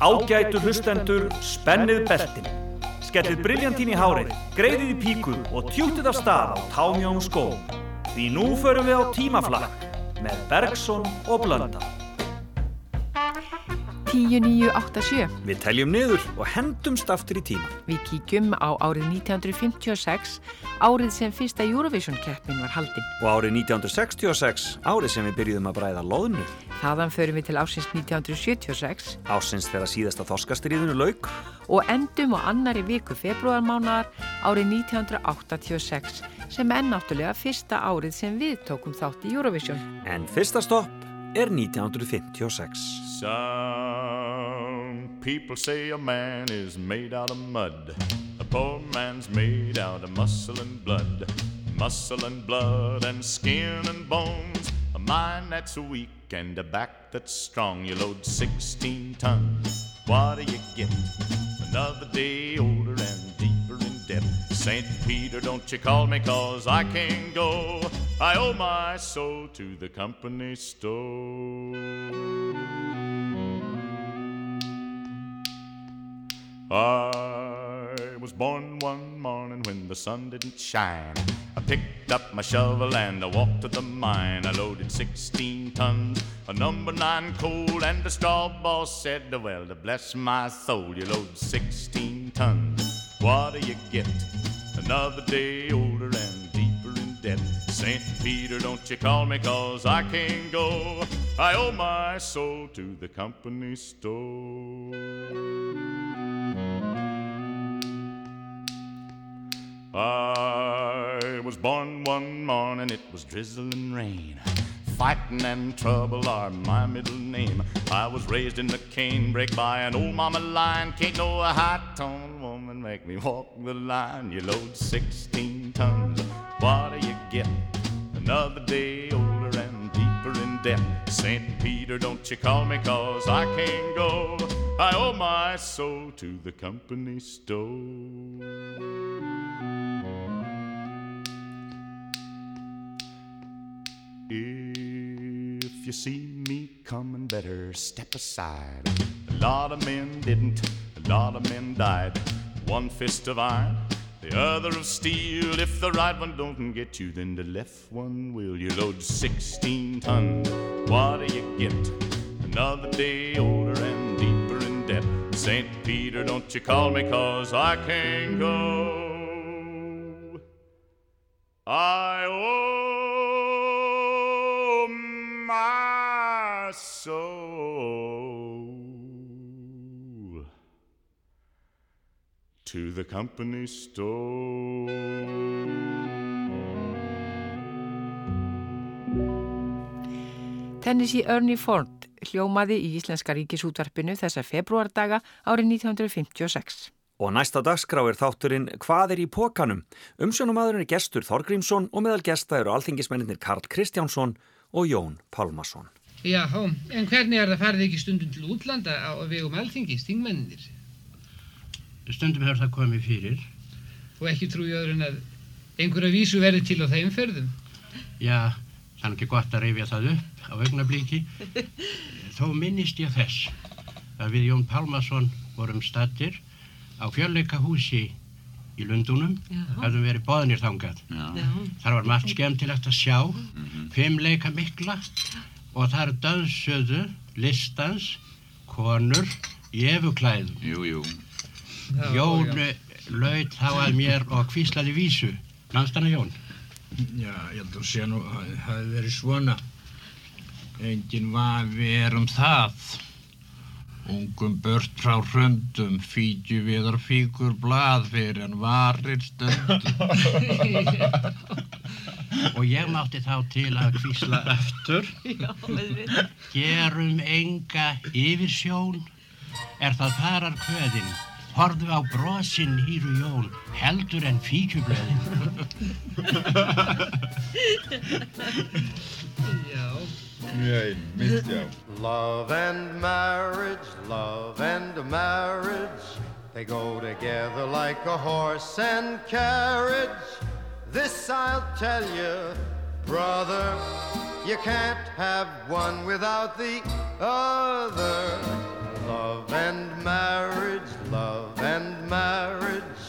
Ágætu hlustendur, spennið beltin. Skellið briljantín í hárið, greiðið í píku og tjútið af stað á támjón skó. Því nú förum við á tímaflakk með Bergson og Blönda. 10987. Við teljum niður og hendumst aftur í tíma. Við kíkjum á árið 1956, árið sem fyrsta Eurovision-keppin var haldinn. Og árið 1966, árið sem við byrjuðum að bræða loðnu. Þaðan förum við til ásins 1976. Ásins þegar síðasta þorskastriðinu lauk. Og endum á annari viku februarmánaðar árið 1986 sem er náttúrulega fyrsta árið sem við tókum þátt í Eurovision. En fyrsta stopp er 1956. Some people say a man is made out of mud. A poor man's made out of muscle and blood. Muscle and blood and skin and bones. A mind that's weak and a back that's strong. You load 16 tons. What do you get? Another day older St. Peter, don't you call me cause I can't go. I owe my soul to the company store. I was born one morning when the sun didn't shine. I picked up my shovel and I walked to the mine. I loaded 16 tons of number nine coal, and the straw boss said, Well, to bless my soul, you load 16 tons. What do you get? Another day older and deeper in debt. St. Peter, don't you call me, cause I can't go. I owe my soul to the company store. I was born one morning, it was drizzling rain. Fighting and trouble are my middle name. I was raised in the canebrake by an old mama lion. Can't no high tone make me walk the line. You load 16 tons, what do you get? Another day older and deeper in debt. St. Peter, don't you call me, cause I can't go. I owe my soul to the company store. If you see me coming, better step aside. A lot of men didn't, a lot of men died. One fist of iron, the other of steel. If the right one don't get you, then the left one will. You load 16 tons, what do you get? Another day older and deeper in debt. St. Peter, don't you call me, cause I can't go. I owe my soul to the company store. Tennessee Ernie Ford hljómaði í Íslenska ríkisútvarpinu þessa februardaga árið 1956. Og næsta dagskrá er þátturinn Hvað er í pókanum? Umsjónumadurinn er gestur Þorgrímsson og meðal gesta eru alþingismenninir Karl Kristjánsson og Jón Pálmarsson. Já, en hvernig er það farið ekki stundum til útlanda á vegum alþingis, þingmenninir? Stundum hefur það komið fyrir. Og ekki trúi öðru en að einhverja vísu verði til á þeim ferðum? Já, það er ekki gott að reyfja það upp á augnablíki. Þó minnist ég þess að við Jón Pálmarsson vorum stattir á fjölleika húsi í Lundunum, hafðum verið boðnir þangað. Já. Þar var margt skemmtilegt að sjá, fimmleika mikla og þar döðsöðu listans konur í efuklæðum. Jú, jú. Jón laud þá að mér og kvíslaði vísu. Landstana Jón. Já, ég held að sé nú að það hafi verið svona. Engin vafi er um það. Ungum bört frá hröndum, fíkju viðar fíkur blað fyrir en varir stundum. Og ég mátti þá til að kvísla eftir. Gerum enga yfirsjón, er það farar kvöðin. Horðu á brosin hýru jón, heldur en fíkjublöðin. Já. Nei, mitt já. Love and marriage, love and marriage, they go together like a horse and carriage. This I'll tell you, brother, you can't have one without the other love and marriage, love and marriage.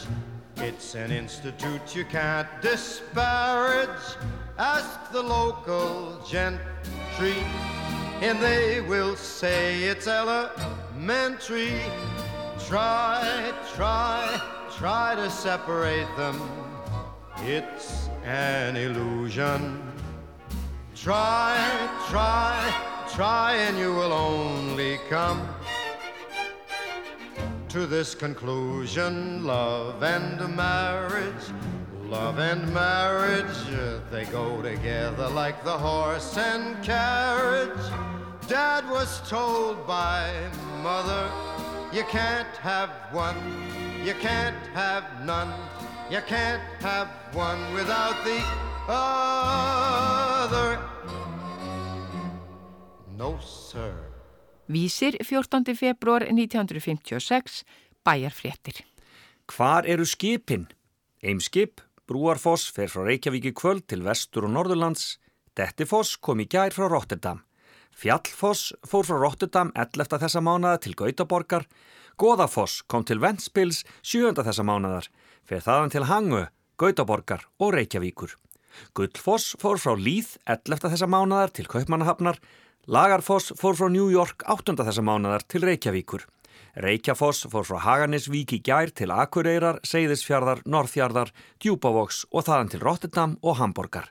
It's an institute you can't disparage. Ask the local gentry, and they will say it's elementary. Try, try, try to separate them. It's an illusion. Try, try, try, and you will only come to this conclusion love and marriage. Love and marriage, they go together like the horse and carriage. Dad was told by mother, you can't have one, you can't have none, you can't have one without the other. No, sir. Vísir 14. februar 1956, bæjarfréttir. Hvar eru skipin? Eimskip, Brúarfoss fer frá Reykjavík í kvöld til vestur og norðurlands. Dettifoss kom í gær frá Rotterdam. Fjallfoss fór frá Rotterdam 11. þessa mánada til Gautaborgar. Goðafoss kom til Ventspils 7. þessa mánadar. Fer þaðan til Hangu, Gautaborgar og Reykjavíkur. Gullfoss fór frá Líð 11. þessa mánadar til Kaupmannahafnar. Lagarfoss fór frá New York 8. þessa mánadar til Reykjavíkur. Reykjafoss fór frá Haganesvík í gær til Akureyrar, Seyðisfjardar, Norðfjardar, Djúbavoks og þaðan til Rotterdam og Hamburgar.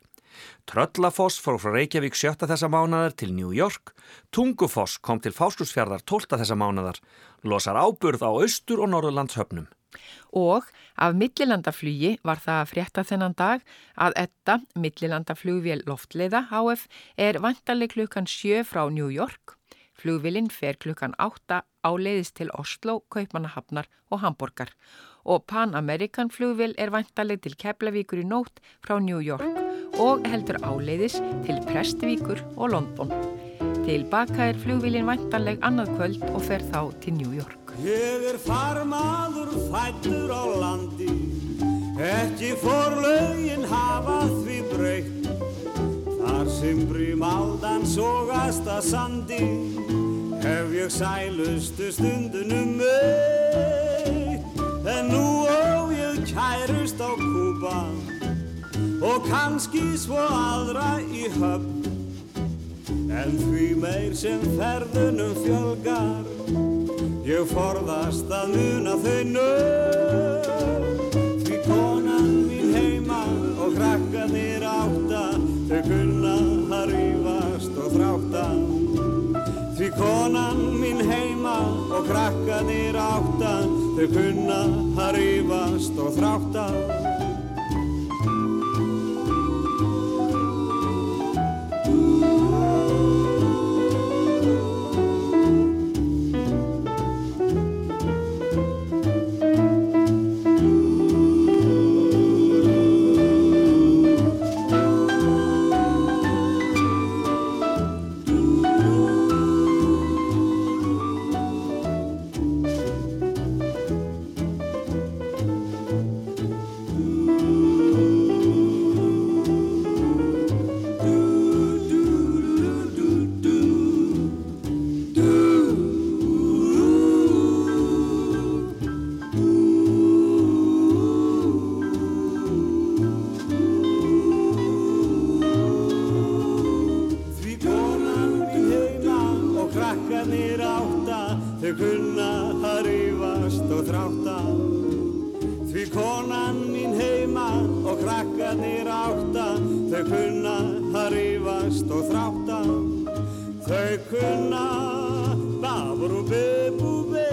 Tröllafoss fór frá Reykjavík 7. þessa mánadar til New York. Tungufoss kom til Fáskursfjardar 12. þessa mánadar. Losar áburð á austur og norðurlands höfnum. Og af millilandaflugi var það að frétta þennan dag að etta millilandaflugvél loftleiða HF er vantarleg klukkan 7 frá New York. Flugvélinn fer klukkan 8 áleiðist til Oslo, Kaupmannahafnar og Hamburgar og Pan American flugvél er vantarleg til Keflavíkur í nótt frá New York og heldur áleiðis til Prestvíkur og London. Tilbaka er flugvélinn vantarleg annað kvöld og fer þá til New York. Sógast að sandi Hef ég sælustu stundunum meitt En nú ó ég kærust á kúpa Og kannski svo aðra í höfn. En því meir sem ferðunum fjölgar Ég forðast að muna þau nöfn. Því konan mín heima og krakkanir átta Þau kunna og krakkanir átta Þau kunna að rífast og þrátta krakkanir átta Þau kunna að rífast og þrátta. Þau kunna babru bebu be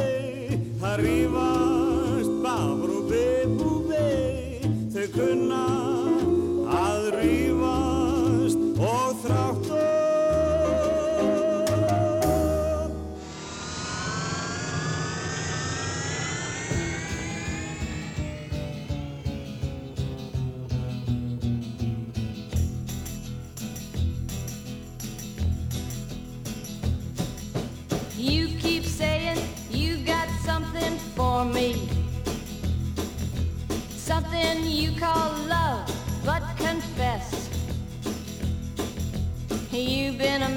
Að rífast babru bebu be Þau kunna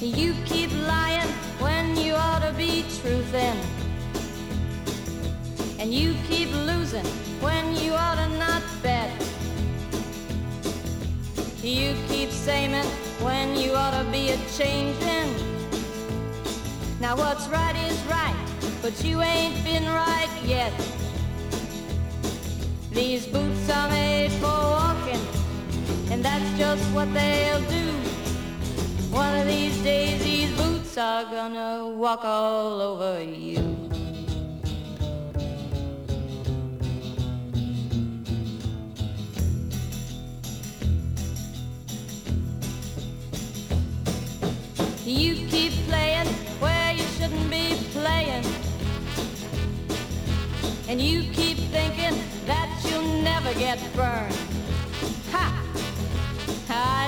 You keep lying when you ought to be truthing. And you keep losing when you ought to not bet. You keep saying when you ought to be a changing. Now what's right is right, but you ain't been right yet. These boots are made for walking, and that's just what they'll do. These days these boots are gonna walk all over you. You keep playing where you shouldn't be playing. And you keep thinking that you'll never get burned.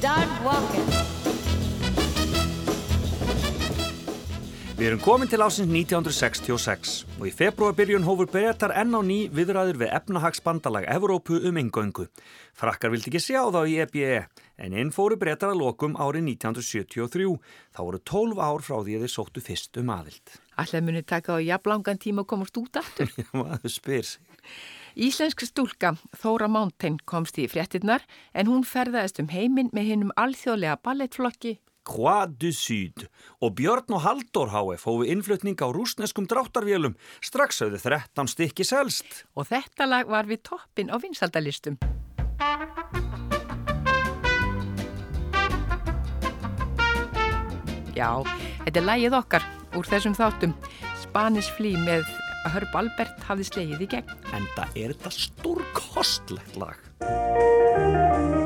Start walking. Við erum komin til ásins 1966 og í februarbyrjun hófur breytar enn á ný viðræður við efnahagsbandalag Evrópu um yngöngu. Frakkar vildi ekki sjá þá í EBE en inn fóru breytar að lokum árið 1973. Þá voru 12 ár frá því að þeir sóttu fyrst um aðild. Allir muni taka á jafnlangan tíma að komast út aftur. Maður spyr sig. Íslensk stúlka Þóra Mountain komst í fréttinnar en hún ferðaðist um heiminn með hinnum alþjóðlega ballettflokki Croix du Sud og Björn og Halldór HF hófu innflutning á rúsneskum dráttarvélum strax auðvið 13 stykki selst. Og þetta lag var við toppin á vinsaldalistum. Já, þetta er lagið okkar úr þessum þáttum. Spanish Flea með Hörb Albert hafði slegið í gegn. En það er þetta stórkostlegt lag.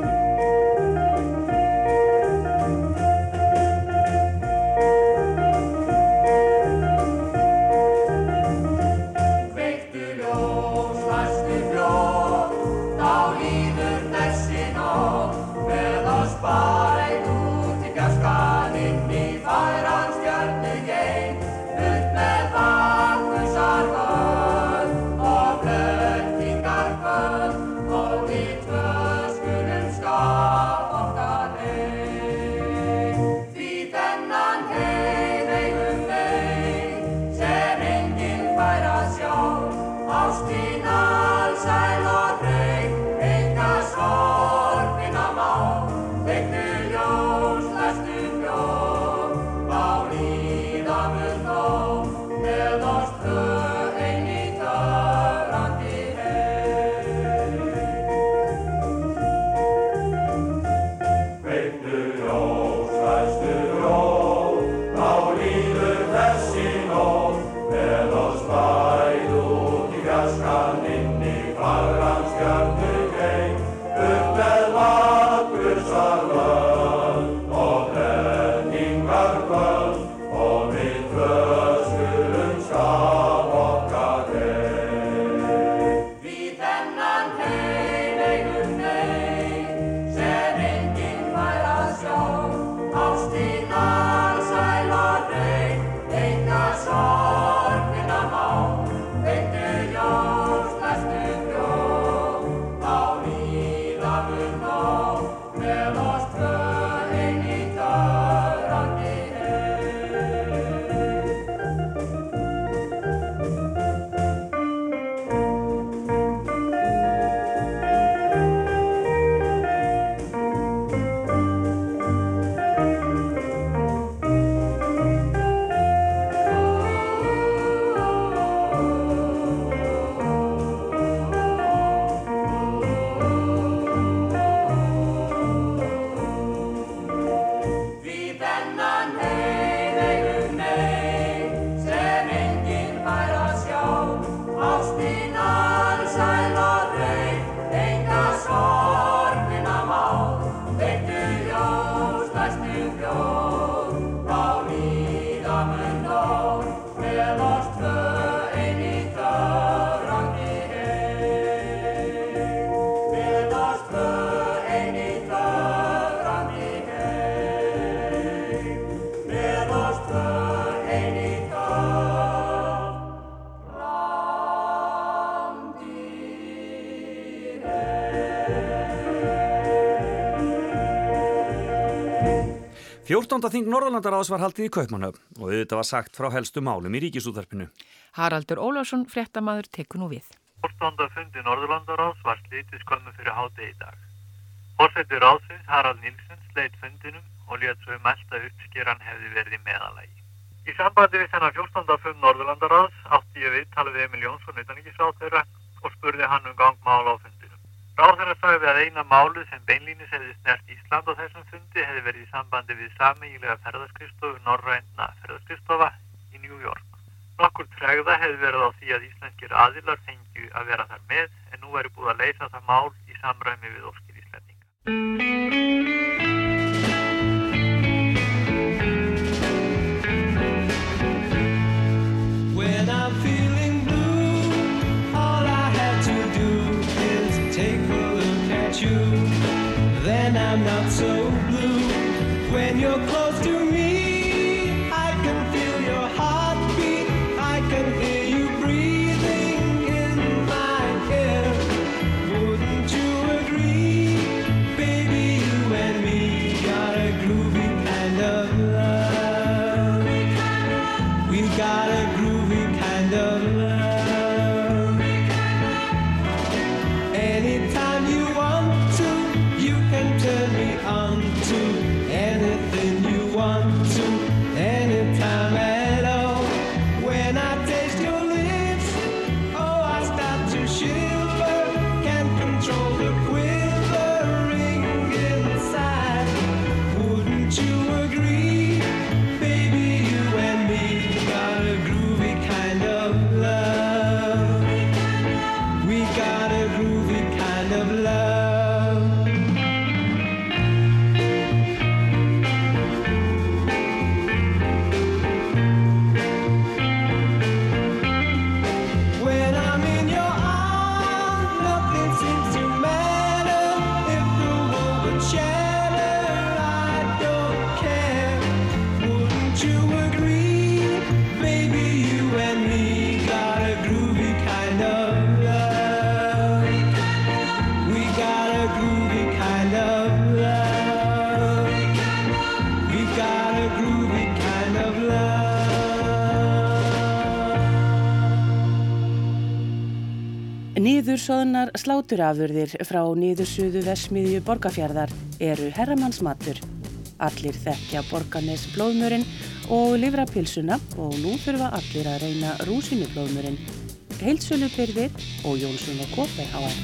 14. þing Norðalandaráðs var haldið í Kaupmannhöfn og þetta var sagt frá helstu málum í ríkisúðarpinu. Haraldur Ólásson, fréttamaður, tekur nú við. 14. fundi Norðalandaráðs var slítið skömmu fyrir hátegi í dag. Fórsættir ráðsins Harald Nilsen sleitt fundinum og létt svo um elda uppskýran hefði verið í meðalagi. Í sambandi við þennan 14. fund Norðalandaráðs átti ég við talið við Emil Jónsson utan ekki sátt þeirra og spurði hann um gangmál á fundinu. Ráðherra sagði að eina málu sem beinlýnis hefði snert Ísland á þessum fundi hefði verið í sambandi við samígilega ferðarskristofu Norræna ferðarskristofa í New York. Nokkur tregða hefði verið á því að íslenskir aðilar fengju að vera þar með en nú er búið að leysa það mál í samræmi við óskir íslendinga. Not so blue. When you're close sláturafurðir frá nýðursuðu vesmiðju borgarfjörðar eru herramannsmatur. Allir þekkja borgarnes blóðmörinn og livrapilsuna og nú þurfa allir að reyna rúsinu blóðmörinn. Heilsölubyrðir og Jónsson og Kóper á að.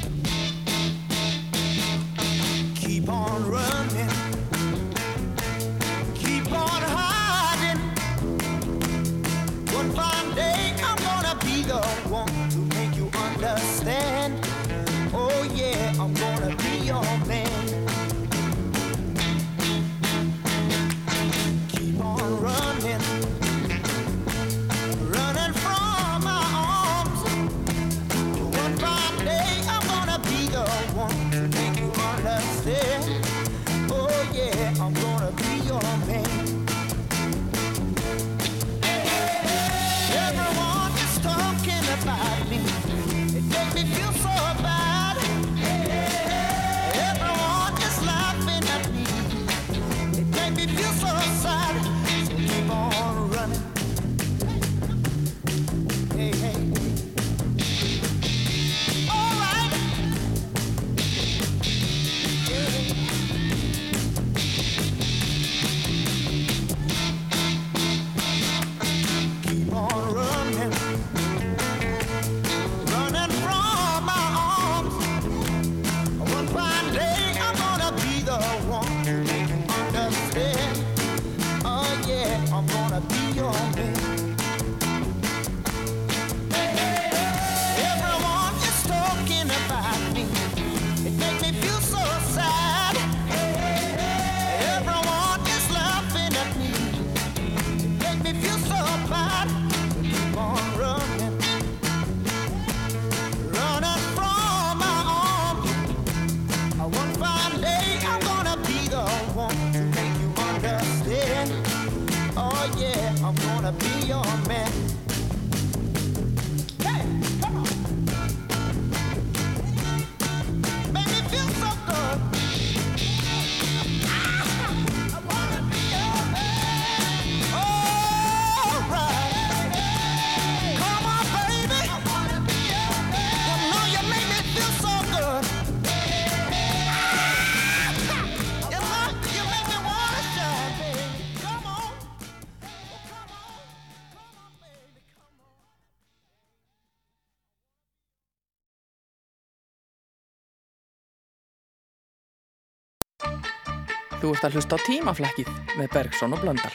Þú ert að hlusta á tímaflækið með Bergson og Blöndal.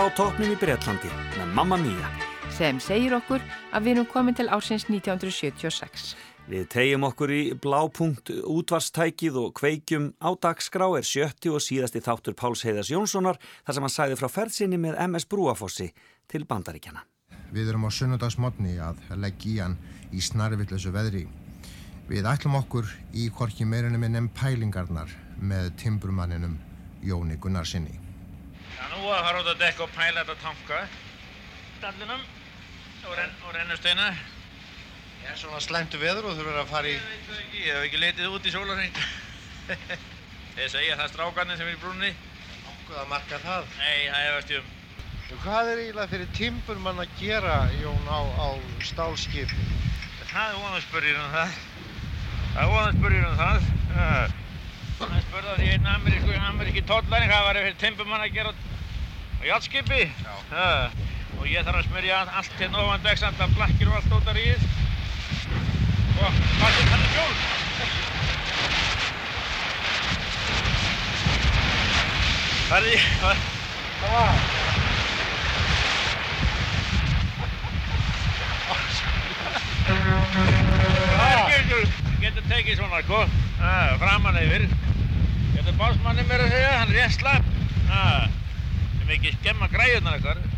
á tóknum í Breitlandi með Mamma Mia sem segir okkur að við erum komin til ársins 1976. Við tegjum okkur í blápunkt útvarstækið og kveikjum á dagskrá er sjötti og síðasti þáttur Páls Heiðars Jónssonar þar sem hann sæði frá ferðsynni með MS Brúafossi til bandaríkjana. Við erum á sunnudagsmotni að leggja í hann í snarvillösu veðri. Við ætlum okkur í korki meirinnum en pælingarnar með timbrumanninum Jóni Gunnarsinni. Já, nú að fara út að dekka og pæla þetta tanka. Dallinum og, renn, og rennusteina Já, svona slemtu veður og þú verður að fara í Ég veit það ekki, ég hef ekki letið út í sólarhengt Þeir segja það strákarnir sem er í brúnni. Nákvæða marga það. Nei, það er vast um. Hvað er eiginlega fyrir timburmann að gera, Jón, á, á stálskip? Það er vonaspörjir um það. Það er vonaspörjir um það. Það spörða því einn ameríki tóllari hvað var það fyrir timburmann að gera játskipi. Já. Og ég þarf að smyrja allt til ofan veksanda blakkir og allt út af ríð. Og hvað er þetta hjól? Færði, hvað? Það getur, getur tekið svona, sko, framan yfir. Getur básmanni mér að segja, hann er rétt slapp. Ah, ekki skemma græðunar eitthvað.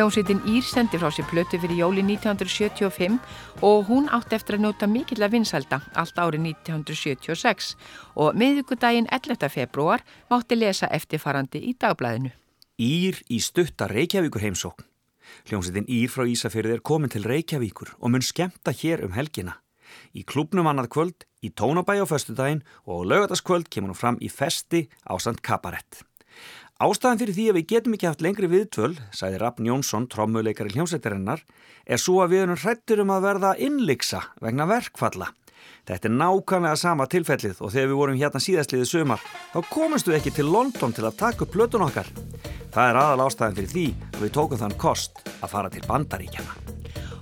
Hljómsveitin Ír sendi frá sér plötu fyrir jóli 1975 og hún átti eftir að njóta mikill að vinsalda allt árið 1976 og miðugudaginn 11. februar mátti lesa eftirfarandi í dagblæðinu. Ír í stutta Reykjavíkur heimsókn. Hljómsveitin Ír frá Ísafyrði er komin til Reykjavíkur og mun skemta hér um helgina. Í klubnum annað kvöld, í tónabæi á föstudaginn og lögataskvöld kemur hún fram í festi á Sant Kabarett. Ástæðan fyrir því að við getum ekki haft lengri viðtvöl, sæði Rappn Jónsson, trommuleikari hljómsveitarinnar, er svo að við erum hrættur um að verða innliksa vegna verkfalla. Þetta er nákvæmlega sama tilfellið og þegar við vorum hérna síðastliðið sömar, þá komumstu ekki til London til að taka upp plötun okkar. Það er aðal ástæðan fyrir því að við tókum þann kost að fara til bandaríkjana.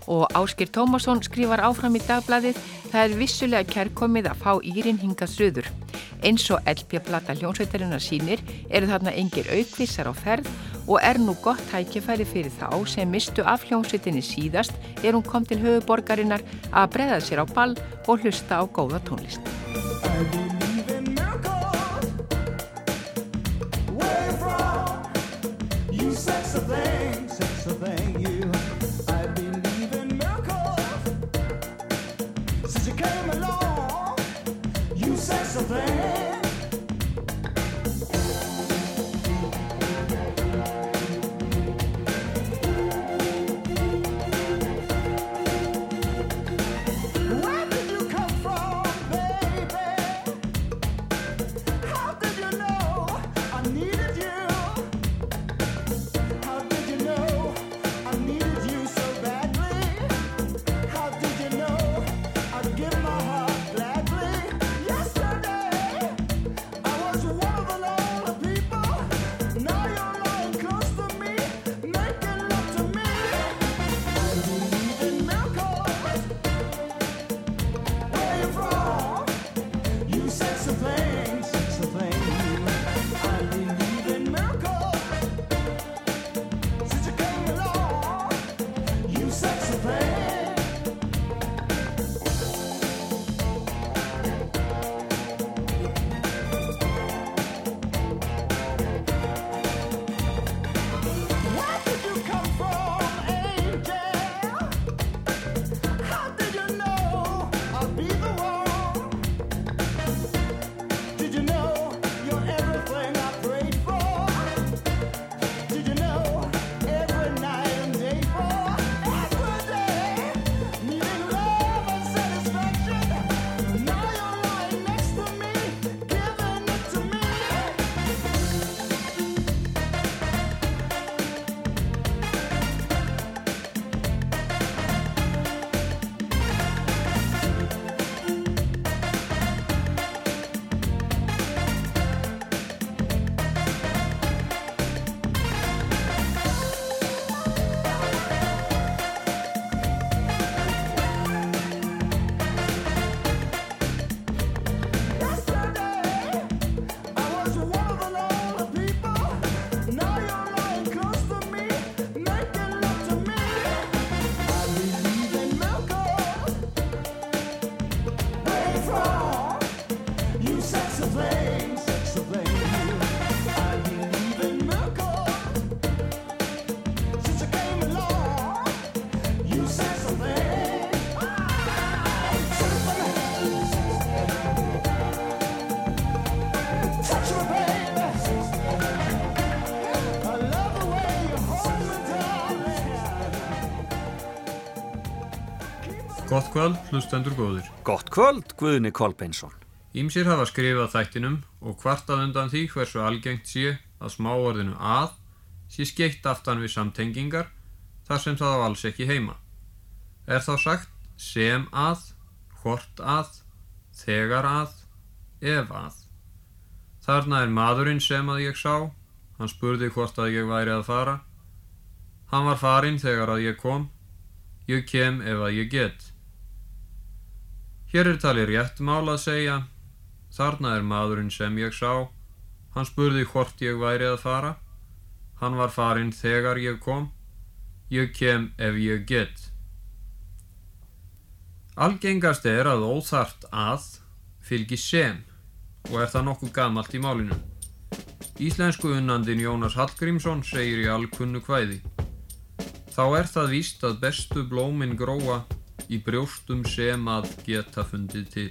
Og Áskir Tómasson skrifar áfram í dagbladið það er vissulega kærkomið að fá Írin hingað söður. Eins og LP-plata hljónsveitarinnar sínir eru þarna engir aukvissar á ferð og er nú gott hækjafæri fyrir þá sem mistu af hljónsveitinni síðast er hún kom til höfuborgarinnar að breða sér á ball og hlusta á góða tónlist. Kvöld, hlustendur góður. Gott kvöld, Guðni Kolbeinsson. Ímsir hafa skrifað þættinum og kvartað undan því hversu algengt sé að smáorðinu að sé skeitt aftan við samtengingar þar sem það á alls ekki heima. Er þá sagt sem að, hvort að, þegar að, ef að. Þarna er maðurinn sem að ég sá, hann spurði hvort að ég væri að fara. Hann var farinn þegar að ég kom, ég kem ef að ég get. Hér er talið rétt mál að segja, þarna er maðurinn sem ég sá, hann spurði hvort ég væri að fara, hann var farinn þegar ég kom, ég kem ef ég get. Algengast er að óþart að fylgi sem. Og er það nokkuð gamalt í málinu. Íslensku unnandin Jónas Hallgrímsson segir í alkunnu kvæði. Þá er það víst að bestu blómin gróa í brjóstum sem að geta fundið til.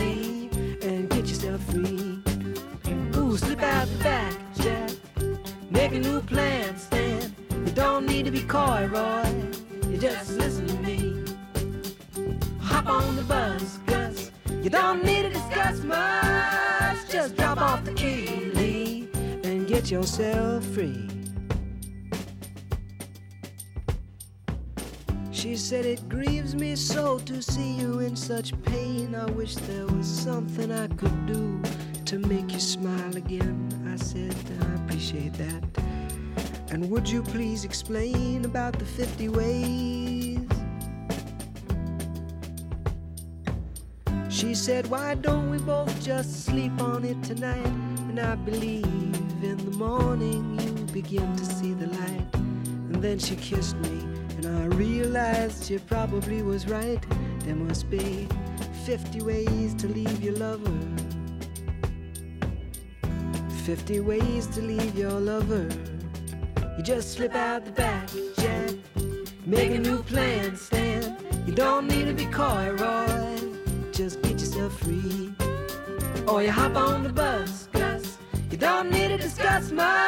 free. Ooh, slip out the back, Jack. Make a new plan, Stan. You don't need to be coy, Roy. You just listen to me. Hop on the bus, Gus. You don't need to discuss much. Just drop off the key, Lee, and get yourself free. She said, It grieves me so to see you in such pain. I wish there was something I could do to make you smile again. I said, I appreciate that. And would you please explain about the 50 ways? She said, Why don't we both just sleep on it tonight? And I believe in the morning you begin to see the light. And then she kissed me, and I realized she probably was right. There must be 50 ways to leave your lover. 50 ways to leave your lover. You just slip out the back, Jack. Make a new plan, Stan. You don't need to be coy, Roy. Just get yourself free. Or you hop on the bus, Gus. You don't need to discuss much.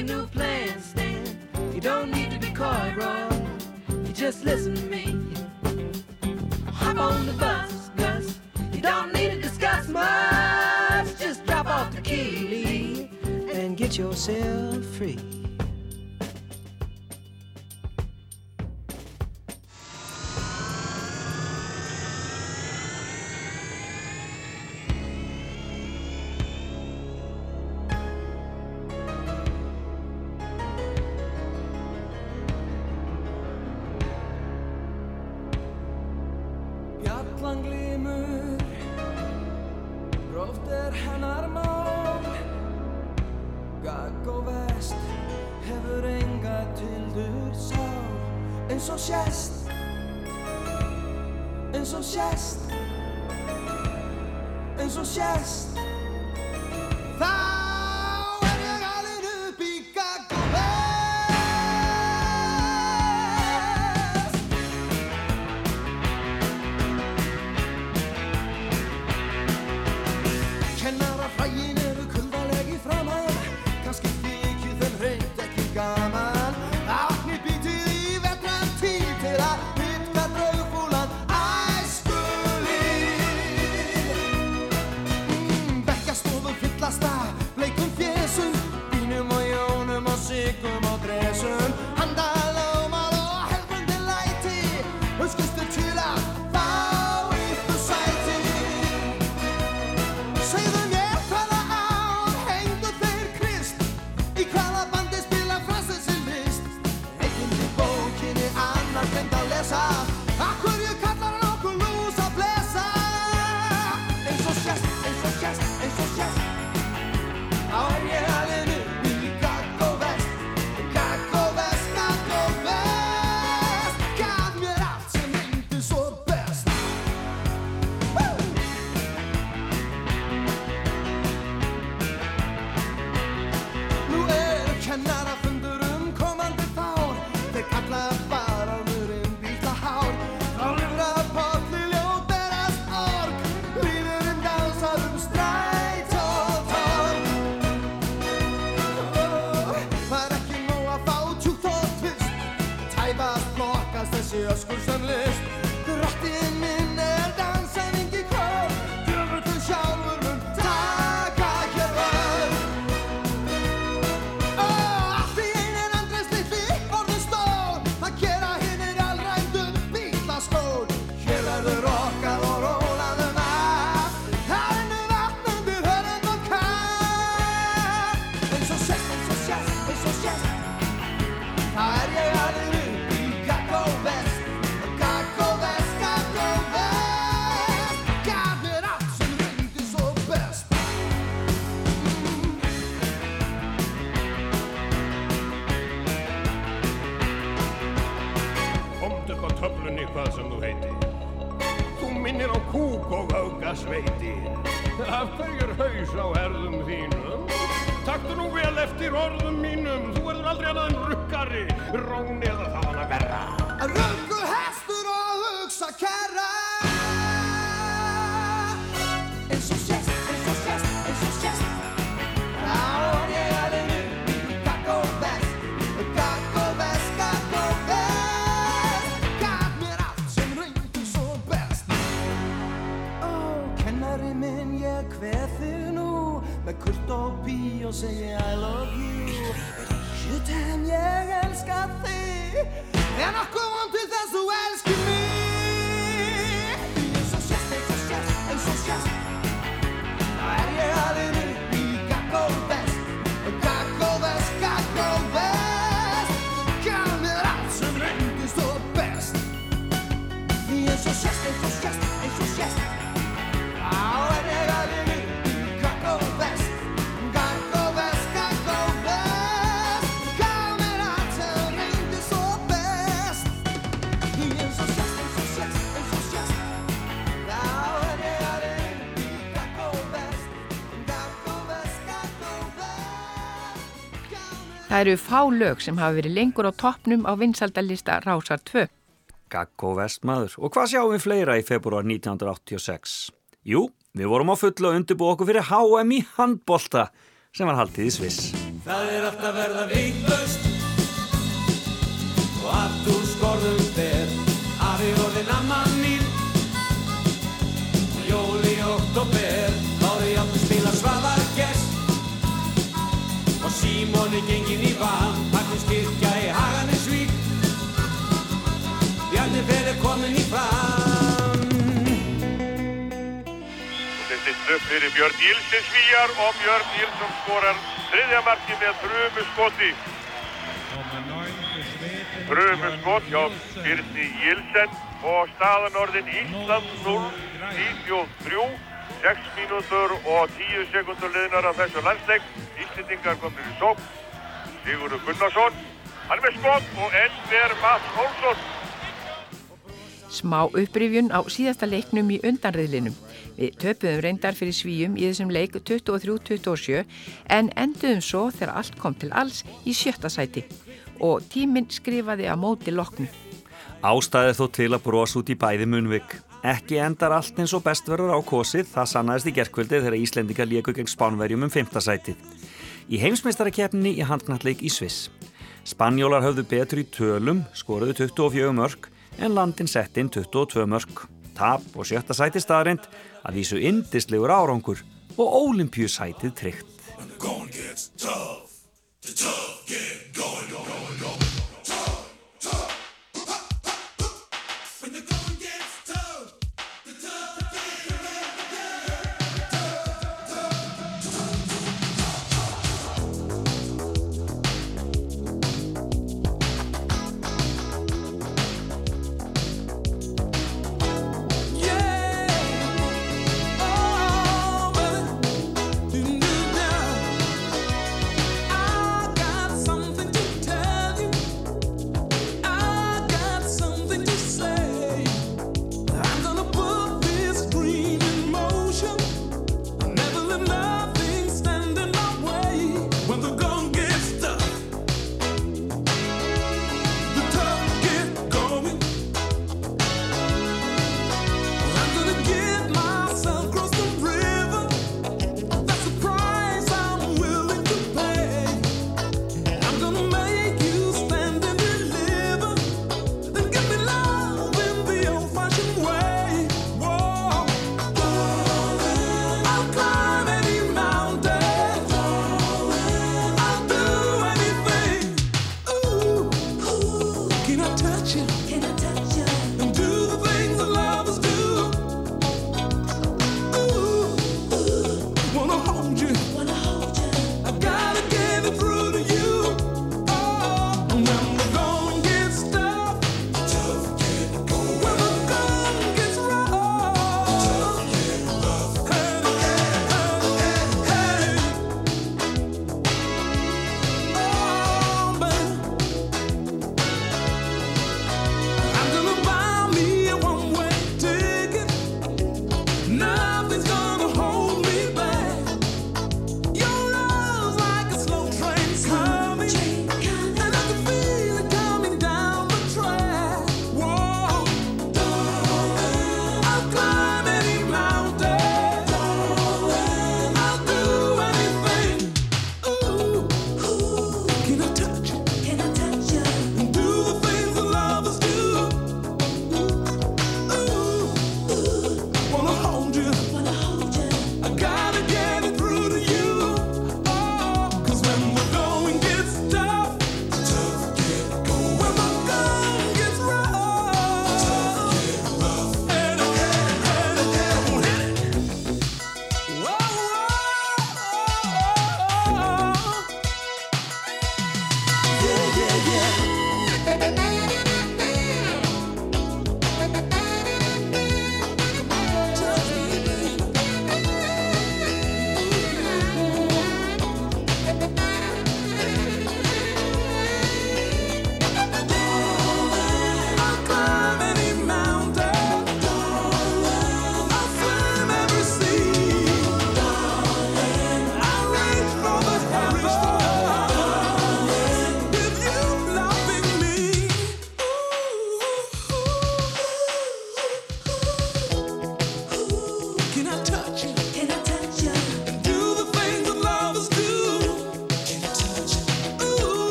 A new plan, Stan. You don't need to be coy, Roy. You just listen to me. Hop on the bus, Gus. You don't need to discuss much. Just drop off the key, and get yourself free. Rukkari, róni eða það hana verra. Röngu hestur og hugsa kæra. Eins og sést, eins og sést, eins og sést. Þá er ég alveg upp í Gaggo Vest. Gaggo Vest, Gaggo Vest. Gaf mér allt sem reyndi svo best. Ó, kennari minn, ég kveð þig nú. Með kurt og bí og segi I love you Sjutem, ég elska þig. En okkur von Það eru fá lög sem hafa verið lengur á toppnum á vinsaldalista Rásar 2. Gaggo vestmaður. Og hvað sjáum við fleira í februar 1986? Jú, við vorum á fullu að undirbúa okkur fyrir HM í handbolta sem var haldið í Sviss. Það er allt að verða vitlaust og allt úr skorðum og Símoni gengin í van Magnús kirkja í Haganesvík Bjarni fer er komin í fram Þetta er stöpp fyrir Björn Jílsson svíjar og Björn Jílsson skorar þriðja marki með frumu skoti. Frumu skot hjá Byrni Jílsson og staðan orðin Ísland 0, 93, 6 mínútur og 10 sekundur liðnar af þessu landsleik. Íslendingar komir í sók. Sigurður Gunnarsson, hann er með skot og enn er Mats Olsson. Smá upprifjun á síðasta leiknum í undanriðlinum. Við töpuðum reyndar fyrir svíjum í þessum leik 23-27 en enduðum svo þegar allt kom til alls í sjötta sæti og tíminn skrifaði að móti loknu. Ástæði þó til að brosa út í bæði munvik. Ekki endar allt eins og best verður á kosið, það sannaðist í gerðkvöldið þegar Íslendinga lieku gegn Spánverjum um fymtasætið. Í heimsmeistarakefninni í handknalleik í Sviss. Spanjólar höfðu betur í tölum, skoruðu 24 mörg, en landin sett inn 22 mörg. Tap og sjötta sæti staðrind að vísu indislegur árangur og ólimpjusætið tryggt.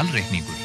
Alreikningur,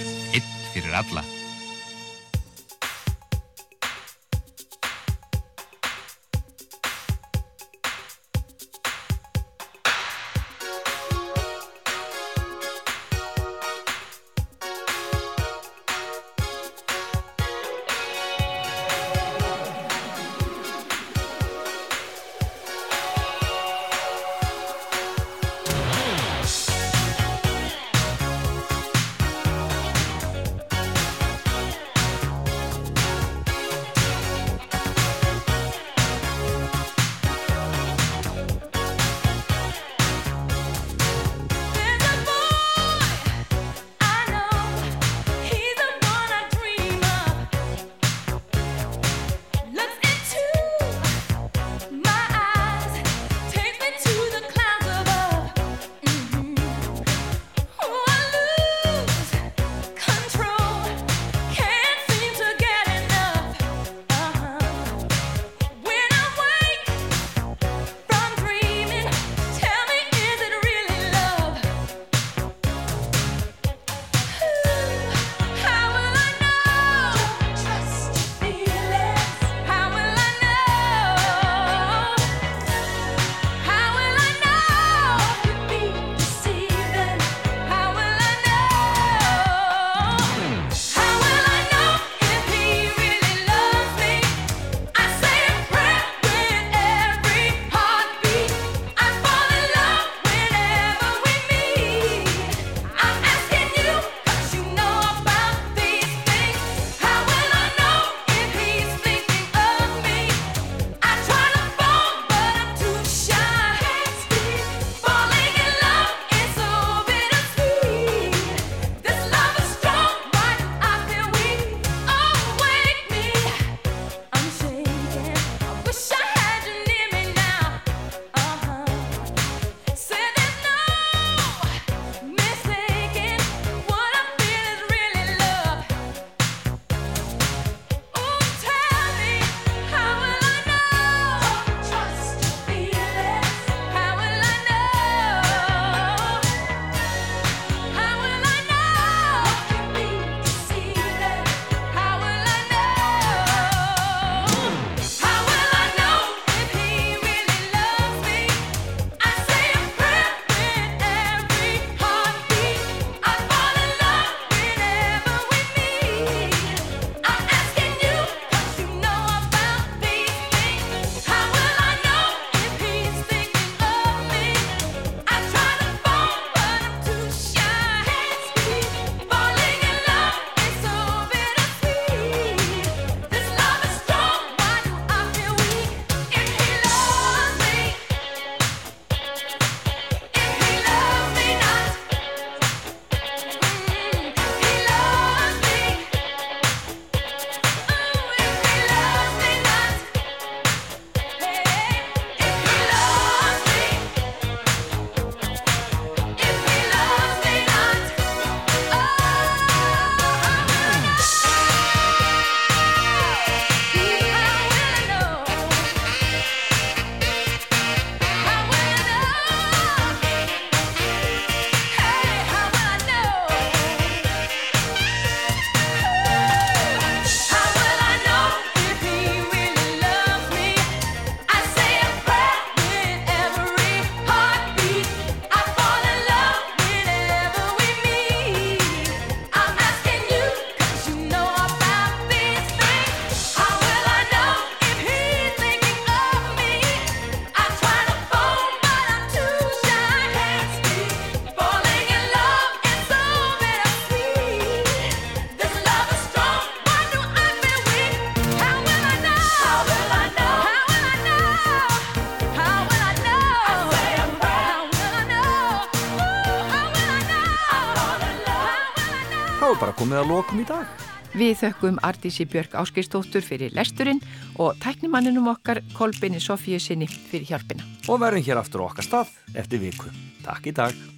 Bara komið að lokum í dag. Við þökkum Artísi Björk Áskistóttur fyrir lesturinn og tæknimanninum okkar Kolbini Sofíu sinni fyrir hjálpina. Og verðum hér aftur okkar stað eftir viku. Takk í dag.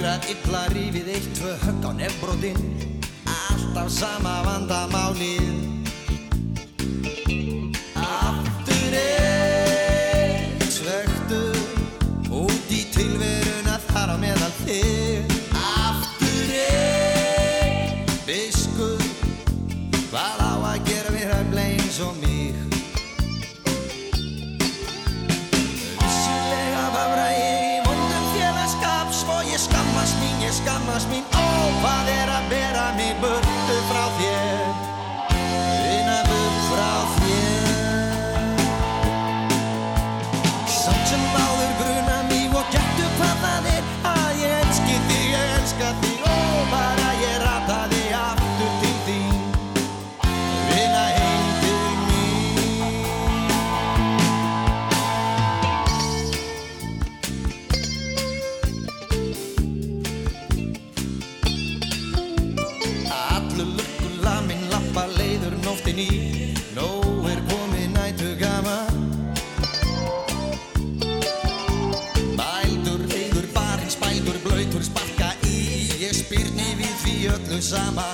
Pýrat illa rífið eitt, tvö högg á nefnbrotinn Alltaf sama vandamálnið Aftur einn svögtu Út í tilveruna þar á meðal þig. Aftur einn visku Hvað á að gera við höfleins og mér hvað er að vera mig börn summer.